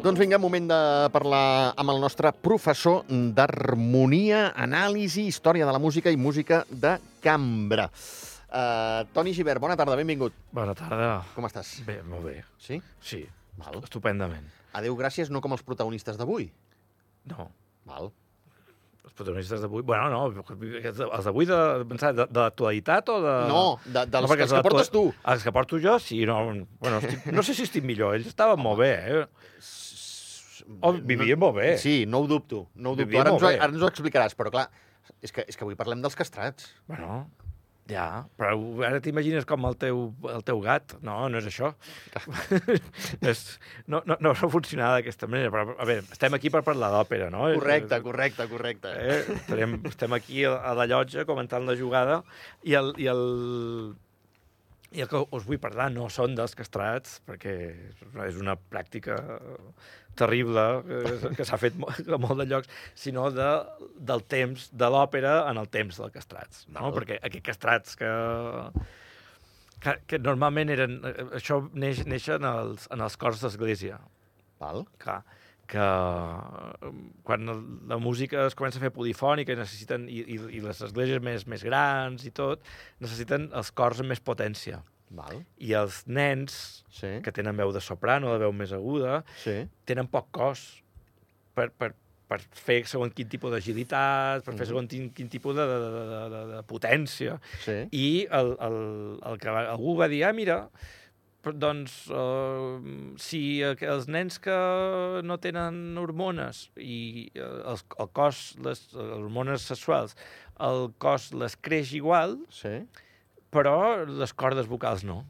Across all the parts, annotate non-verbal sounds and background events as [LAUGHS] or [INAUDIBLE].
Doncs vinga, moment de parlar amb el nostre professor d'harmonia, anàlisi, història de la música i música de cambra. Uh, Toni Givert, bona tarda, benvingut. Bona tarda. Com estàs? Bé, molt bé. Sí? Sí, Val. estupendament. Adéu, gràcies, no com els protagonistes d'avui. No, Val. els protagonistes d'avui... Bueno, no, els d'avui de, pensar, de, de l'actualitat o de... No, de, dels No, perquè els que portes tu. Els que porto jo, sí. No, bueno, estic, no sé si estic millor. Ells estaven molt bé, eh? Oh, vivien molt bé. Sí, no ho dubto. No ho dubto. Vivia Ara ens, ho, ara ens ho explicaràs, però clar, és que, és que avui parlem dels castrats. Bueno, ja, però ara t'imagines com el teu, el teu gat. No, no és això. [LAUGHS] és, no, no, no funcionava d'aquesta manera. Però, a veure, estem aquí per parlar d'òpera, no? Correcte, correcte, correcte. Eh? Estarem, estem aquí a, a la llotja comentant la jugada i el, i el, i el que us vull parlar no són dels castrats, perquè és una pràctica terrible que, s'ha fet a molt de llocs, sinó de, del temps de l'òpera en el temps dels castrats. No? Perquè aquests castrats que, que, que normalment eren... eh, Això neix, neix en els, en els cors d'església Val? que, que eh, quan la música es comença a fer polifònica i necessiten i, i, i les esglésies més, més grans i tot, necessiten els cors amb més potència. Val? I els nens Sí. que tenen veu de soprano, de veu més aguda, Sí. tenen poc cos per, per, per fer segons quin tipus d'agilitat, per fer Mhm. segons quin, quin tipus de, de, de, de, de, potència. Sí. I el, el, el que algú va dir, ah, mira, doncs, uh, si els nens que no tenen hormones i uh, els, el cos, les, les hormones sexuals, el cos les creix igual, Sí. però les cordes vocals no.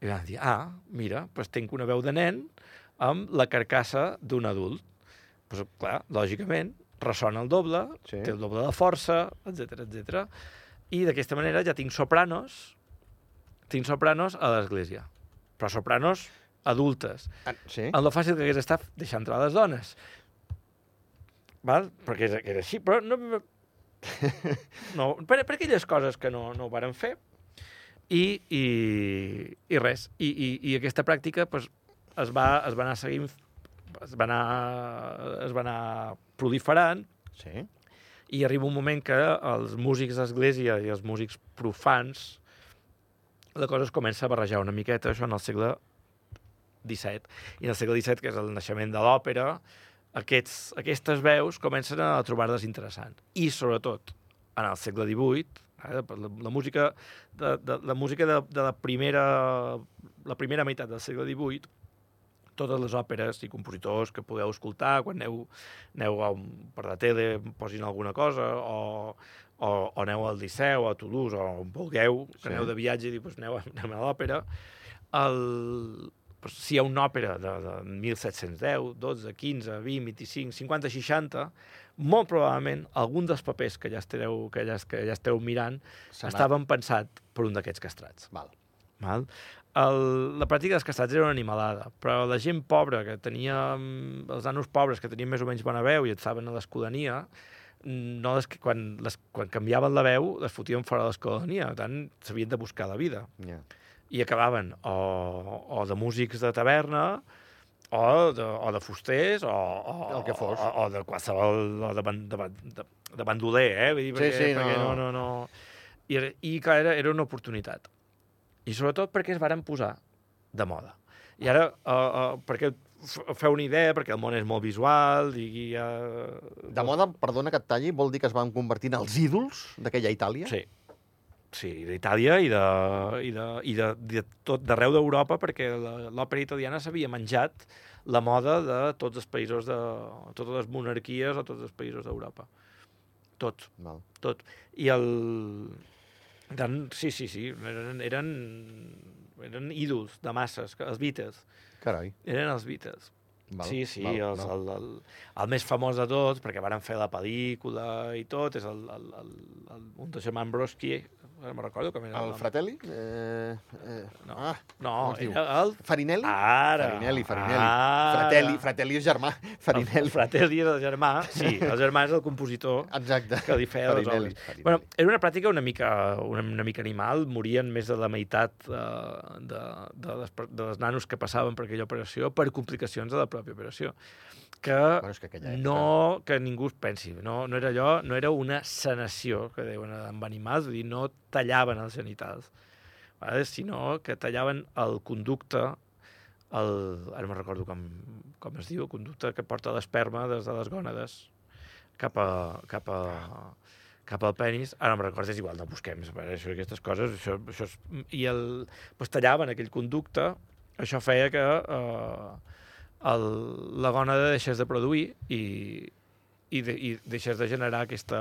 I van dir, ah, mira, doncs tinc una veu de nen amb la carcassa d'un adult. Doncs, clar, lògicament, ressona el doble, Sí. té el doble de força, etc etc. I d'aquesta manera ja tinc sopranos, tinc sopranos a l'església. Però sopranos adultes. Ah, sí. Amb lo fàcil que hagués estat deixar entrar les dones. Val? Perquè era, era així, però no... [LAUGHS] no per, per aquelles coses que no, no ho varen fer. I, i, i res. I, i, I aquesta pràctica pues, es, va, es va anar seguint, es va anar, es va anar proliferant Sí. i arriba un moment que els músics d'església i els músics profans la cosa es comença a barrejar una miqueta, això en el segle XVII. I en el segle XVII, que és el naixement de l'òpera, aquests, aquestes veus comencen a trobar-les interessant. I, sobretot, en el segle XVIII, eh, la, la música, de, de, la música de, de la, primera, la primera meitat del segle XVIII, totes les òperes i compositors que podeu escoltar quan aneu, aneu a un, per la tele, posin alguna cosa, o, o, o aneu al Liceu, a Toulouse, o on vulgueu, que Sí. aneu de viatge i dius, pues, aneu, [LAUGHS] anem a l'òpera, el, pues, si hi ha una òpera de, de 1710, 12, 15, 20, 25, 50, 60, molt probablement algun dels papers que ja esteu, que ja, que ja esteu mirant estaven pensat per un d'aquests castrats. Val. Val? El, la pràctica dels castrats era una animalada, però la gent pobra, que tenia, els nanos pobres, que tenien més o menys bona veu i estaven a l'escolania, no les, quan, les, quan canviaven la veu, les fotien fora de l'escolania, per tant, s'havien de buscar la vida. Ja. I acabaven o, o de músics de taverna, o de, o de fusters, o, o, El que fos. o, o de qualsevol, o de, ban, de, de, de bandoler, eh? Vull dir, Sí, perquè, sí, no, perquè no. no, no, no. I, I, clar, era, era una oportunitat. I sobretot perquè es varen posar de moda. I ara, uh, uh, perquè feu una idea, perquè el món és molt visual i... i uh, De moda, perdona que et talli, vol dir que es van convertir en els ídols d'aquella Itàlia? Sí. Sí, d'Itàlia i de, i de, i de, de tot d'arreu d'Europa, perquè l'òpera italiana s'havia menjat la moda de tots els països de... totes les monarquies o tots els països d'Europa. Tot, Val. tot. I el... Eren, sí, sí, sí, eren, eren, eren ídols de masses, els Beatles. Carai. Eren els Beatles. Val. sí, sí, val, els, val. el, el, el més famós de tots, perquè varen fer la pel·lícula i tot, és el, el, el, el un de Broski, no me'n recordo com era El nom. Fratelli? Eh, eh, No. Ah, No, era el... Farinelli? Ara. Farinelli, Farinelli. Ara. Fratelli, Fratelli és germà. Farinelli. El Fratelli era el germà, sí, [LAUGHS] el germà és el compositor Exacte. que li feia els. Farinelli. Bueno, era una pràctica una mica, una, una mica animal, morien més de la meitat de, de, de, les, de les nanos que passaven per aquella operació per complicacions de la pròpia operació. Que Bueno, és que època... no que ningú es pensi, no, no era allò, no era una sanació, que deuen amb animals, vull dir, no tallaven els genitals, vale? sinó que tallaven el conducte, el, ara no me'n recordo com, com es diu, conducte que porta l'esperma des de les gònades cap, a, cap, a, cap al penis, ara no me'n recordo, és igual, no busquem això, aquestes coses, això, això és, i el, pues, tallaven aquell conducte, això feia que eh, el, la gònada deixés de produir i, i, de, i deixés de generar aquesta,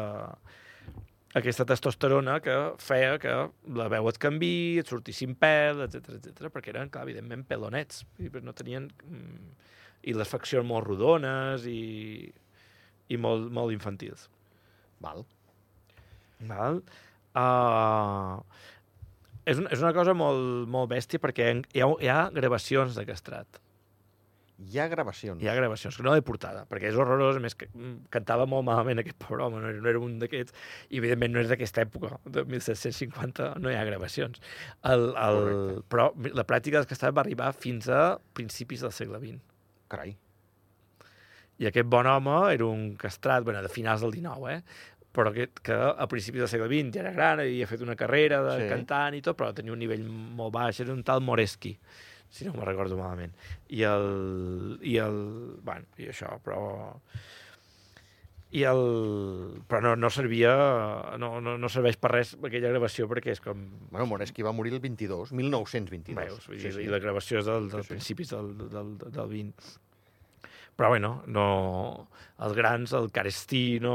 aquesta testosterona que feia que la veu et canvi, et sortissin pèl, etc etc perquè eren, clar, evidentment, pelonets, i no tenien... mm, i les faccions molt rodones i, i molt, molt infantils. Val. Val? Uh, és, un, és una cosa molt, molt bèstia perquè hi ha, hi ha gravacions de castrat. Hi ha gravacions. Hi ha gravacions, no de portada, perquè és horrorós, a més que mm, cantava molt malament aquest pobre home, no era, no era un d'aquests, i evidentment no és d'aquesta època, de 1750 no hi ha gravacions. El, el, Correcte. però la pràctica del castrat va arribar fins a principis del segle XX. Carai. I aquest bon home era un castrat, bueno, de finals del XIX, eh? però que, que a principis del segle XX ja era gran, havia fet una carrera de sí. cantant i tot, però tenia un nivell molt baix, era un tal Moreski, si no me'n recordo malament. I el... I el... Bueno, i això, però... I el... Però no, no servia... No, no, no serveix per res aquella gravació, perquè és com... Bueno, Moreschi va morir el 22, 1922. Veus, vull dir, I la gravació és del, dels Sí, sí. principis del, del, del 20. Però, bueno, no... Els grans, el Carestino,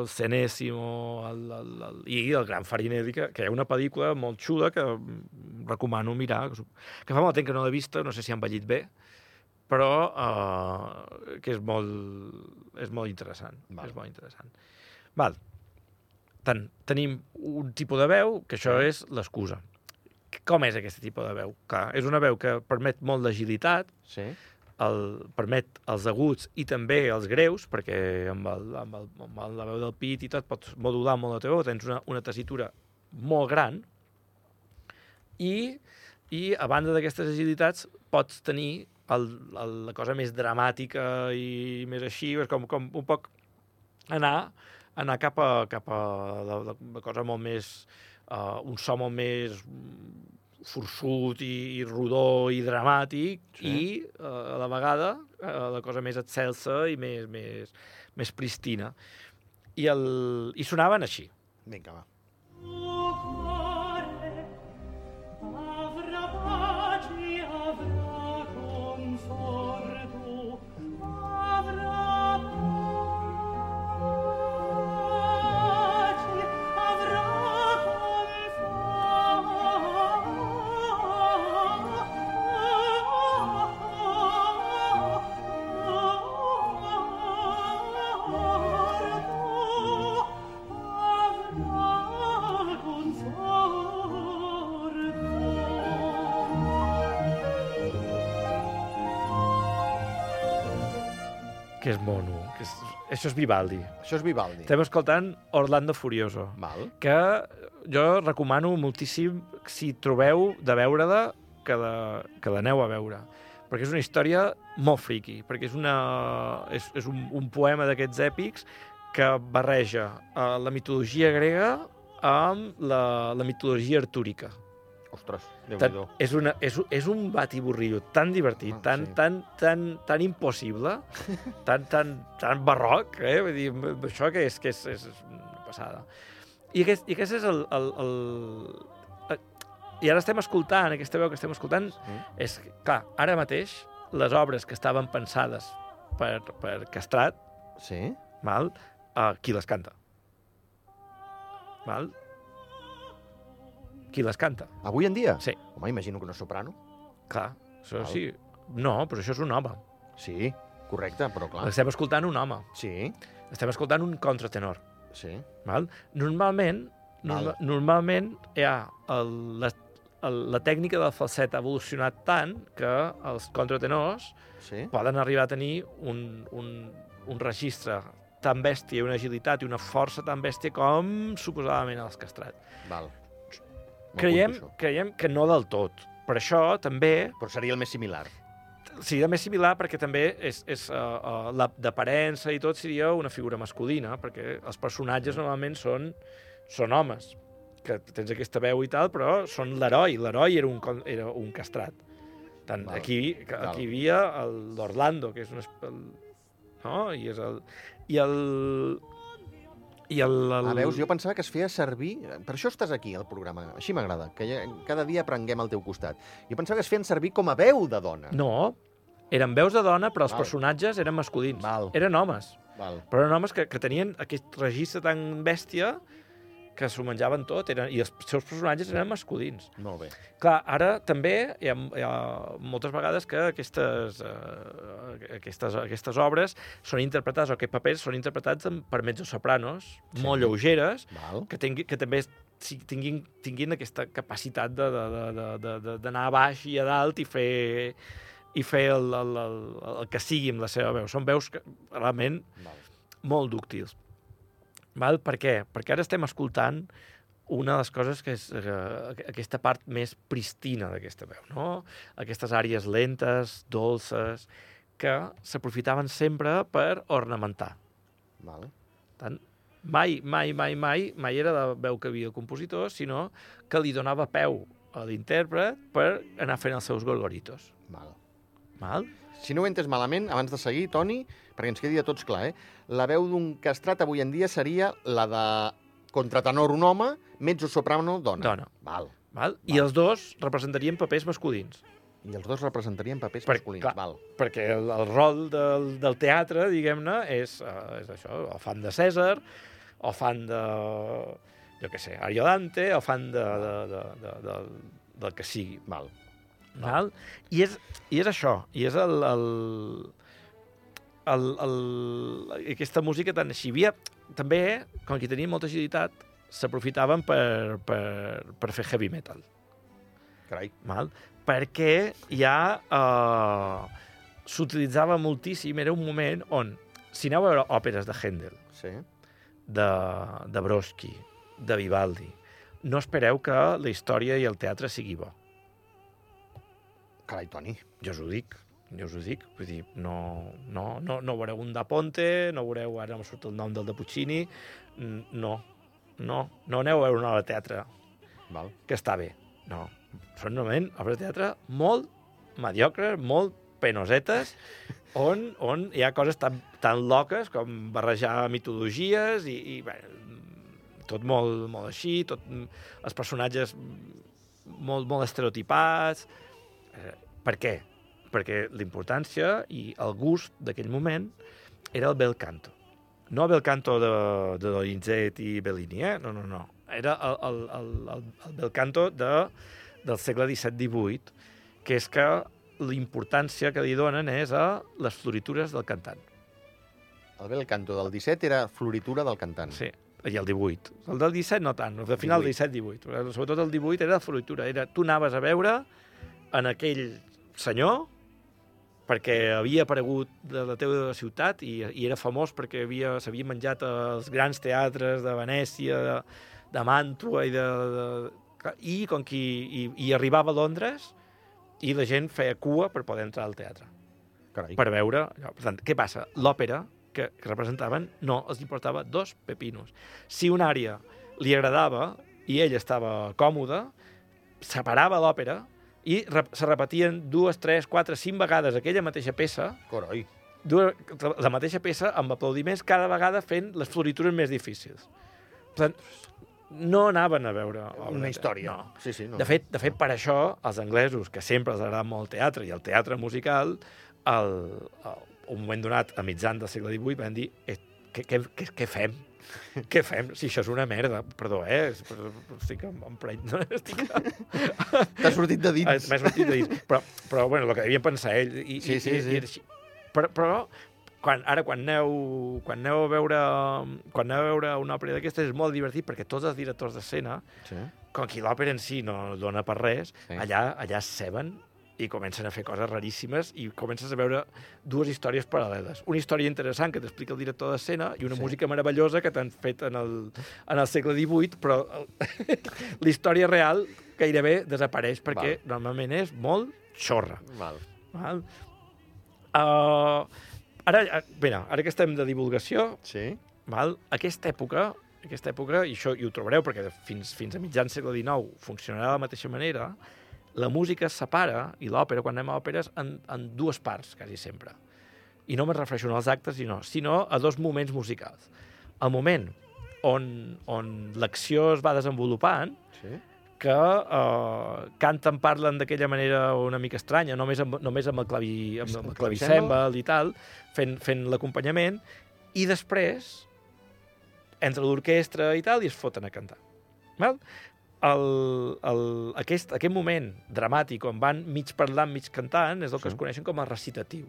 el Cenésimo, el, el, el, i el gran Farinelli, que, que hi ha una pel·lícula molt xula que recomano mirar, que, fa molt temps que no l'he vista, no sé si ha envellit bé, però uh, que és molt, és molt interessant. Val. És molt interessant. Val. Tant, tenim un tipus de veu, que això és l'excusa. Com és aquest tipus de veu? Clar, és una veu que permet molt d'agilitat, Sí. El, permet els aguts i també els greus, perquè amb, el, amb, el, amb la veu del pit i tot pots modular molt la teva veu, tens una, una tessitura molt gran i, i a banda d'aquestes agilitats pots tenir el, el, la cosa més dramàtica i més així, és com, com un poc anar, anar cap a, cap a la, la, la cosa molt més... Uh, un so molt més forçut i, i rodó i dramàtic Sí. i uh, a la vegada uh, la cosa més excelsa i més, més, més pristina. I, el, I sonaven així. Vinga, va. Que és mono. Que és, això és Vivaldi. Això és Vivaldi. Estem escoltant Orlando Furioso. Val. que jo recomano moltíssim, si trobeu de veure-la, que, de, que l'aneu a veure. Perquè és una història molt friqui, perquè és, una, és, és un, un poema d'aquests èpics que barreja uh, la mitologia grega amb la, la mitologia artúrica. Ostres, Tan, Déu-n'hi-do. és, una, és, és un batiburrillo tan divertit, Ah, tan, sí. tan, tan, tan impossible, [LAUGHS] tan, tan, tan barroc, eh? Vull dir, això que és, que és, és una passada. I aquest, i aquest és el, el, el... eh, I ara estem escoltant, aquesta veu que estem escoltant, Sí. és, que, clar, ara mateix, les obres que estaven pensades per, per castrat, Sí? val? Uh, qui les canta? Val? Qui les canta? Avui en dia? Sí. Home, imagino que no és soprano. Clar, això Val. sí. No, però això és un home. Sí, correcte, però clar. Estem escoltant un home. Sí, Estem escoltant un contratenor. sí. Val? Normalment, Norma normalment hi ha el, la, el, la tècnica del falset ha evolucionat tant que els contratenors Sí? poden arribar a tenir un, un, un registre tan bèstia, una agilitat i una força tan bèstia com suposadament els castrats. Val. Creiem, creiem que no del tot. Per això també Però seria el més similar. seria més similar perquè també és, és uh, uh, la d'aparença i tot seria una figura masculina, perquè els personatges normalment són, són homes, que tens aquesta veu i tal, però són l'heroi. L'heroi era, un, era un castrat. Tant Val. aquí, Val. aquí hi havia el- l'Orlando, que és un... El, no? I és el... I el... I el, el... Ah, veus, jo pensava que es feia servir... Per això estàs aquí, al programa. Així m'agrada, que ja- cada dia aprenguem al teu costat. Jo pensava que es feien servir com a veu de dona. No, eren veus de dona, però els Val. personatges eren masculins. Val. Eren homes. Val. Però eren homes que, que tenien aquest registre tan bèstia que s'ho menjaven tot, eren, i els seus personatges eren masculins. Molt bé. Clar, ara també hi ha, hi ha moltes vegades que aquestes, eh, aquestes, aquestes obres són interpretades, o aquests papers són interpretats per mezzosopranos Sí. molt lleugeres, Val. que, tingui, que també tinguin, tinguin aquesta capacitat d'anar a baix i a dalt i fer i fer el, el, el, el que sigui amb la seva veu. Són veus que, realment Val. molt dúctils. Val? Per què? Perquè ara estem escoltant una de les coses que és eh, aquesta part més pristina d'aquesta veu, no? Aquestes àrees lentes, dolces, que s'aprofitaven sempre per ornamentar. Val. Tant, mai, mai, mai, mai, mai era la veu que havia el compositor, sinó que li donava peu a l'intèrpret per anar fent els seus gorgoritos. Val. Val? Si no ho he entès malament, abans de seguir, Toni, perquè ens quedi a tots clar, eh? la veu d'un castrat avui en dia seria la de contratenor un home, mezzo-soprano dona. Dona. Val. Val? I els dos representarien papers masculins. I els dos representarien papers Per- masculins. clar. Val. perquè el, el rol del, del teatre, diguem-ne, és, uh, és això, o fan de Cèsar, o fan de, jo què sé, Ariodante, o fan de, de, de, de, de, del que sigui. Val. Val? I, és, I és això, i és el, el, el, el, aquesta música tan així. Havia, també, com que tenia molta agilitat, s'aprofitaven per, per, per fer heavy metal. Carai. Val? Perquè ja eh, s'utilitzava moltíssim, era un moment on, si aneu a veure òperes de Händel, Sí. de, de Brodsky, de Vivaldi, no espereu que la història i el teatre sigui bo. Carai, Toni. Jo us ho dic, jo us ho dic. Vull dir, no, no, no, no veureu un da Ponte, no veureu, ara no surt el nom del de Puccini, no, no, no aneu a veure una obra de teatre Val. que està bé. No, són normalment obres de teatre molt mediocres, molt penosetes, [LAUGHS] on, on hi ha coses tan, tan loques com barrejar mitologies i, i bé, tot molt, molt així, tot, els personatges molt, molt estereotipats. Eh, per què? Perquè l'importància i el gust d'aquell moment era el bel canto. No el bel canto de, de Donizetti i Bellini, eh? No, no, no. Era el, el, el, el, el bel canto de, del segle XVII-XVIII, que és que l'importància que li donen és a les floritures del cantant. El bel canto del 17 era floritura del cantant. Sí, i el 18. El del 17 no tant, el final del 17-18. però Sobretot el 18 era floritura. Era, tu anaves a veure en aquell senyor perquè havia aparegut de la teva ciutat i, i era famós perquè havia- s'havia menjat als grans teatres de Venècia, de, de Màntua i de, de, i com que i, i arribava a Londres i la gent feia cua per poder entrar al teatre Carai. per veure... allò. Per tant, què passa? L'òpera que, que representaven no els importava dos pepinos. Si una àrea li agradava i ell estava còmode, separava l'òpera i re se repetien dues, tres, quatre, cinc vegades aquella mateixa peça, Coroi. dues, la mateixa peça amb aplaudiments cada vegada fent les floritures més difícils. Per tant, no anaven a veure... obres Una història. No. Sí, sí. No. De fet, de fet, per això, els anglesos, que sempre els agrada molt el teatre i el teatre musical, el, el, un moment donat, a mitjan del segle XVIII, van dir eh, què, què, què, què fem? Què fem? Si això és una merda. Perdó, eh? Estic en, en pleny... No? [LAUGHS] Estic... T'ha sortit de dins. M'ha sortit de dins. Però, però bueno, el que devien pensar ell. I, Sí, i, sí, i, sí. I, però, però quan, ara, quan aneu, quan aneu a veure, quan aneu a veure una òpera d'aquestes és molt divertit perquè tots els directors d'escena, Sí. com que l'òpera en si no dona per res, Sí. allà, allà es ceben i comencen a fer coses raríssimes i comences a veure dues històries paral·leles. Una història interessant que t'explica el director d'escena i una Sí. música meravellosa que t'han fet en el, en el segle XVIII, però el- [LAUGHS] la història real gairebé desapareix perquè Val. normalment és molt xorra. Val. Val? Uh, ara, eh, mira, ara que estem de divulgació, Sí. val? aquesta època, aquesta època, i això i ho trobareu perquè fins, fins a mitjan segle XIX funcionarà de la mateixa manera, la música es separa, i l'òpera, quan anem a òperes, en, en dues parts, quasi sempre. I no me'n refereixo als actes, sinó, sinó a dos moments musicals. El moment on, on l'acció es va desenvolupant, Sí. que eh, canten, parlen d'aquella manera una mica estranya, només amb, només amb el, clavi, amb, amb el clavicèmbal i tal, fent, fent l'acompanyament, i després entra l'orquestra i tal i es foten a cantar. Val? El, el, aquest, aquest moment dramàtic on van mig parlant, mig cantant, és el que Sí. es coneixen com a recitatiu.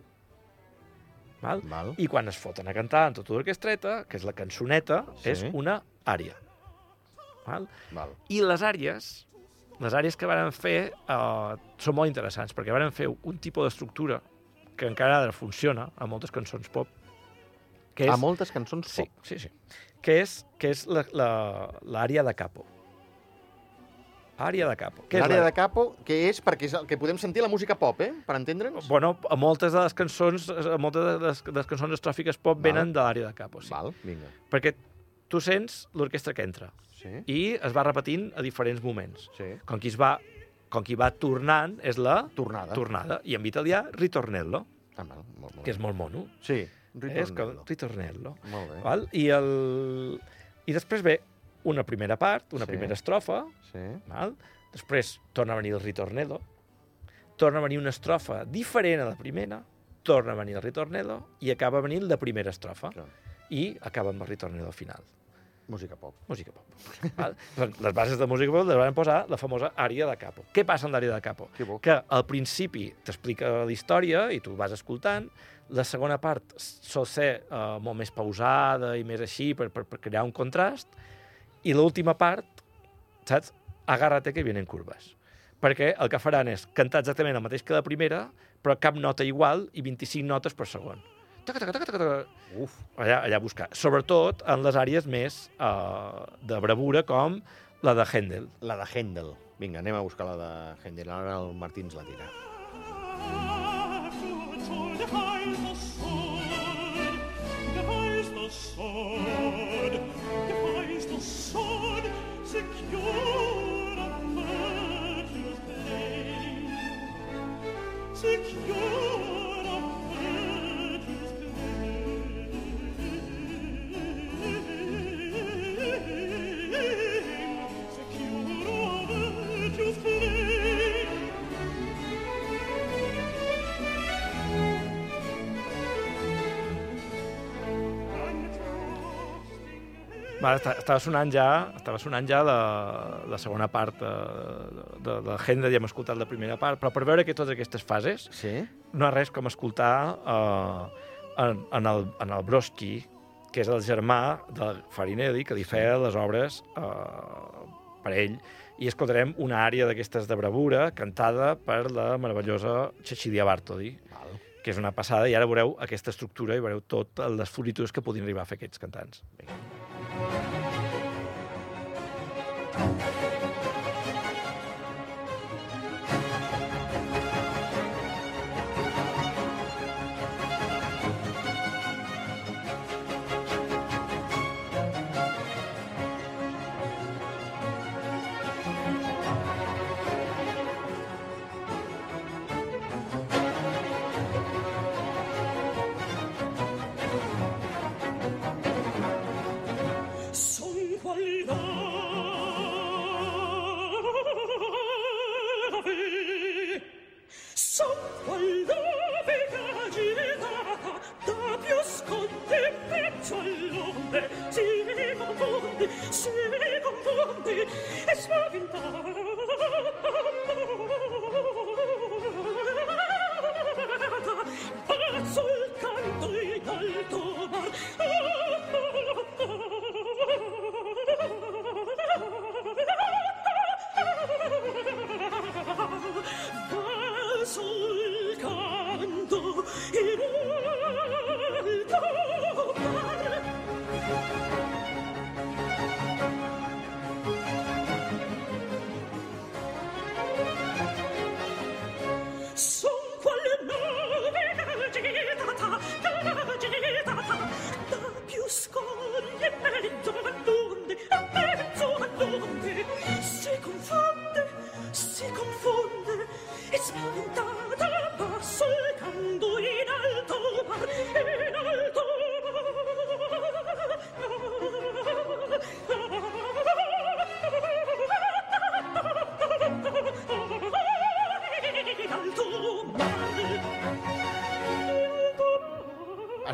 Val? Val. I quan es foten a cantar amb tota l'orquestreta, que és la cançoneta, Sí. és una ària. Val? Val. I les àrees, les àrees que varen fer eh, són molt interessants, perquè varen fer un tipus d'estructura que encara ara funciona a moltes cançons pop, que és... A moltes cançons sí, pop. sí, sí. Que és, que és l'àrea de capo. Àrea de capo. L'àrea de capo, que és perquè és el que podem sentir la música pop, eh? Per entendre'ns? Bueno, a moltes de les cançons, a moltes de les, de les cançons estròfiques pop Val. venen de l'àrea de capo, sí. Val, vinga. Perquè tu sents l'orquestra que entra Sí, i es va repetint a diferents moments. sí. Com qui es va, com qui va tornant és la Tornada. tornada, i en italià ritornello, Ah, val, molt, molt que és molt mono. Sí, És com ritornello. ritornello. Molt bé. Val? I, el... I després ve una primera part, una Sí. primera estrofa, Sí. val? després torna a venir el ritornello, torna a venir una estrofa diferent a la primera, torna a venir el ritornello i acaba venint la primera estrofa. Clar. I acaba amb el ritornello al final. Música pop. Música pop. Val? Doncs Les bases de música pop les van posar la famosa àrea de capo. Què passa amb l'àrea de capo? Que que al principi t'explica la història i tu vas escoltant, la segona part sol ser uh, molt més pausada i més així per, per, per crear un contrast, i l'última part, saps? Agárrate que vienen curves. Perquè el que faran és cantar exactament el mateix que la primera, però cap nota igual i 25 notes per segon. Taca, taca, taca, taca, taca. Uf, Allà, allà a buscar. Sobretot en les àrees més uh, de bravura, com la de Händel. la de Händel. Vinga, anem a buscar la de Händel. Ara el Martí ens la tira. Secure estava sonant ja, estava sonant ja la, la segona part de, de, de Händel, ja hem escoltat la primera part, però per veure que totes aquestes fases Sí? no hi ha res com escoltar eh, en, en, el, en el Brodsky, que és el germà de Farinelli, que li feia les obres eh, per ell, i escoltarem una àrea d'aquestes de bravura cantada per la meravellosa Cecilia Bartoli, Val. que és una passada, i ara veureu aquesta estructura i veureu tot les floritures que podien arribar a fer aquests cantants. Vinga. Thank you. All'onde, si confonde, si confonde, e spaventata,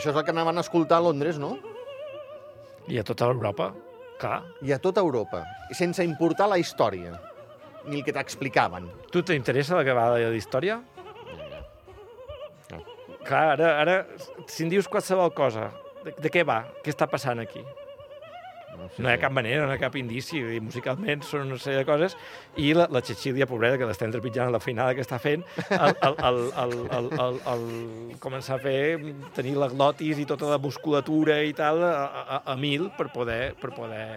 Això és el que anaven a escoltar a Londres, no? I a tota Europa, clar. I a tota Europa, sense importar la història, ni el que t'explicaven. Tu t'interessa la que va de història? Clar, ara, ara, si em dius qualsevol cosa, de, de què va? Què està passant aquí? No, No hi ha cap manera, no hi ha cap indici. Dir, musicalment són una sèrie de coses. I la, la Cecilia, pobreta, que l'estem trepitjant a la feinada que està fent, el, el, el, el, el, el, el, començar a fer, tenir la glotis i tota la musculatura i tal a, a, a mil per poder, per poder,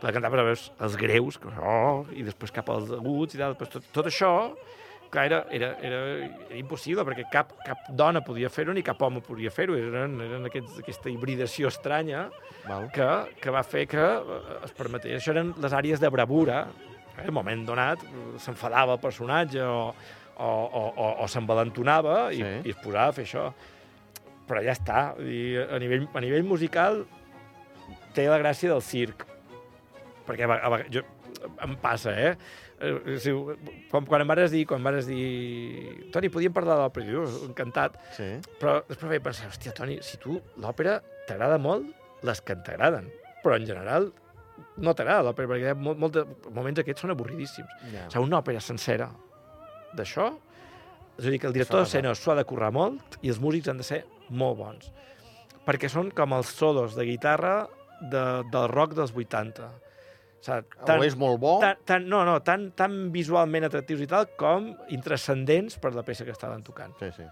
poder cantar, però veus els greus, que, oh, i després cap als aguts i tal. Després tot, tot això, clar, era, era, era, era impossible, perquè cap, cap dona podia fer-ho ni cap home podia fer-ho. Eren, eren aquests, aquesta hibridació estranya Val. que, que va fer que eh, es permetés. Això eren les àrees de bravura. Eh? En un moment donat s'enfadava el personatge o, o, o, o, o s'envalentonava i, Sí. i es posava a fer això. Però ja està. I a, nivell, a nivell musical té la gràcia del circ. Perquè a, a, jo, em passa, eh? Eh, si, quan, quan em vares dir, quan em vares dir Toni, podíem parlar de l'òpera? Jo, encantat. Sí. Però després vaig pensar, hòstia, Toni, si tu l'òpera t'agrada molt, les que t'agraden. Però en general no t'agrada l'òpera, perquè hi ha molt, molt de, moments aquests són avorridíssims. Ja. O sigui, una òpera sencera d'això, és a dir, que el director d'escena s'ho ha de currar molt i els músics han de ser molt bons. Perquè són com els solos de guitarra de, del rock dels 80. O sigui, o és molt bo, tan, tan, no, no, tan, tan visualment atractius i tal com intrascendents per la peça que estaven tocant. Sí, sí.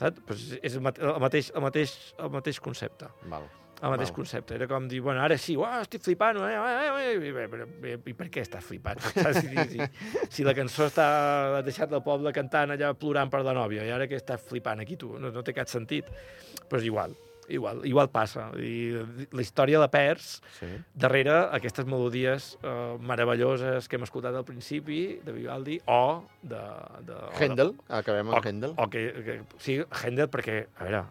Saps? Pues és el mate- el mateix, el mateix, el mateix concepte. Val. El mateix Val. concepte. Era com dir, bueno, ara sí, uah, estic flipant, eh, eh, eh, bé, i per què estàs flipant? [LAUGHS] Saps? Si, si, si la cançó està deixat del poble cantant allà plorant per la nòvia, i ara què estàs flipant aquí tu? No, no té cap sentit. Però és igual, igual, igual passa. I la història la perds Sí. darrere aquestes melodies eh, meravelloses que hem escoltat al principi, de Vivaldi, o de... de o de- Händel, acabem o, amb Händel. o que, que, sí, Händel, perquè, a veure,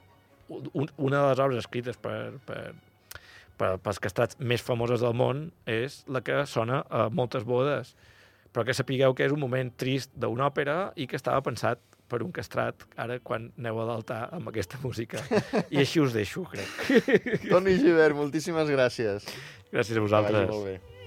un, una de les obres escrites per, per, per, pels castrats més famoses del món és la que sona a moltes bodes. Però que sapigueu que és un moment trist d'una òpera i que estava pensat per un castrat ara quan aneu a l'altar amb aquesta [LAUGHS] música. I així us deixo, crec. Toni Givert, moltíssimes gràcies. Gràcies a Que vagi vosaltres. molt bé.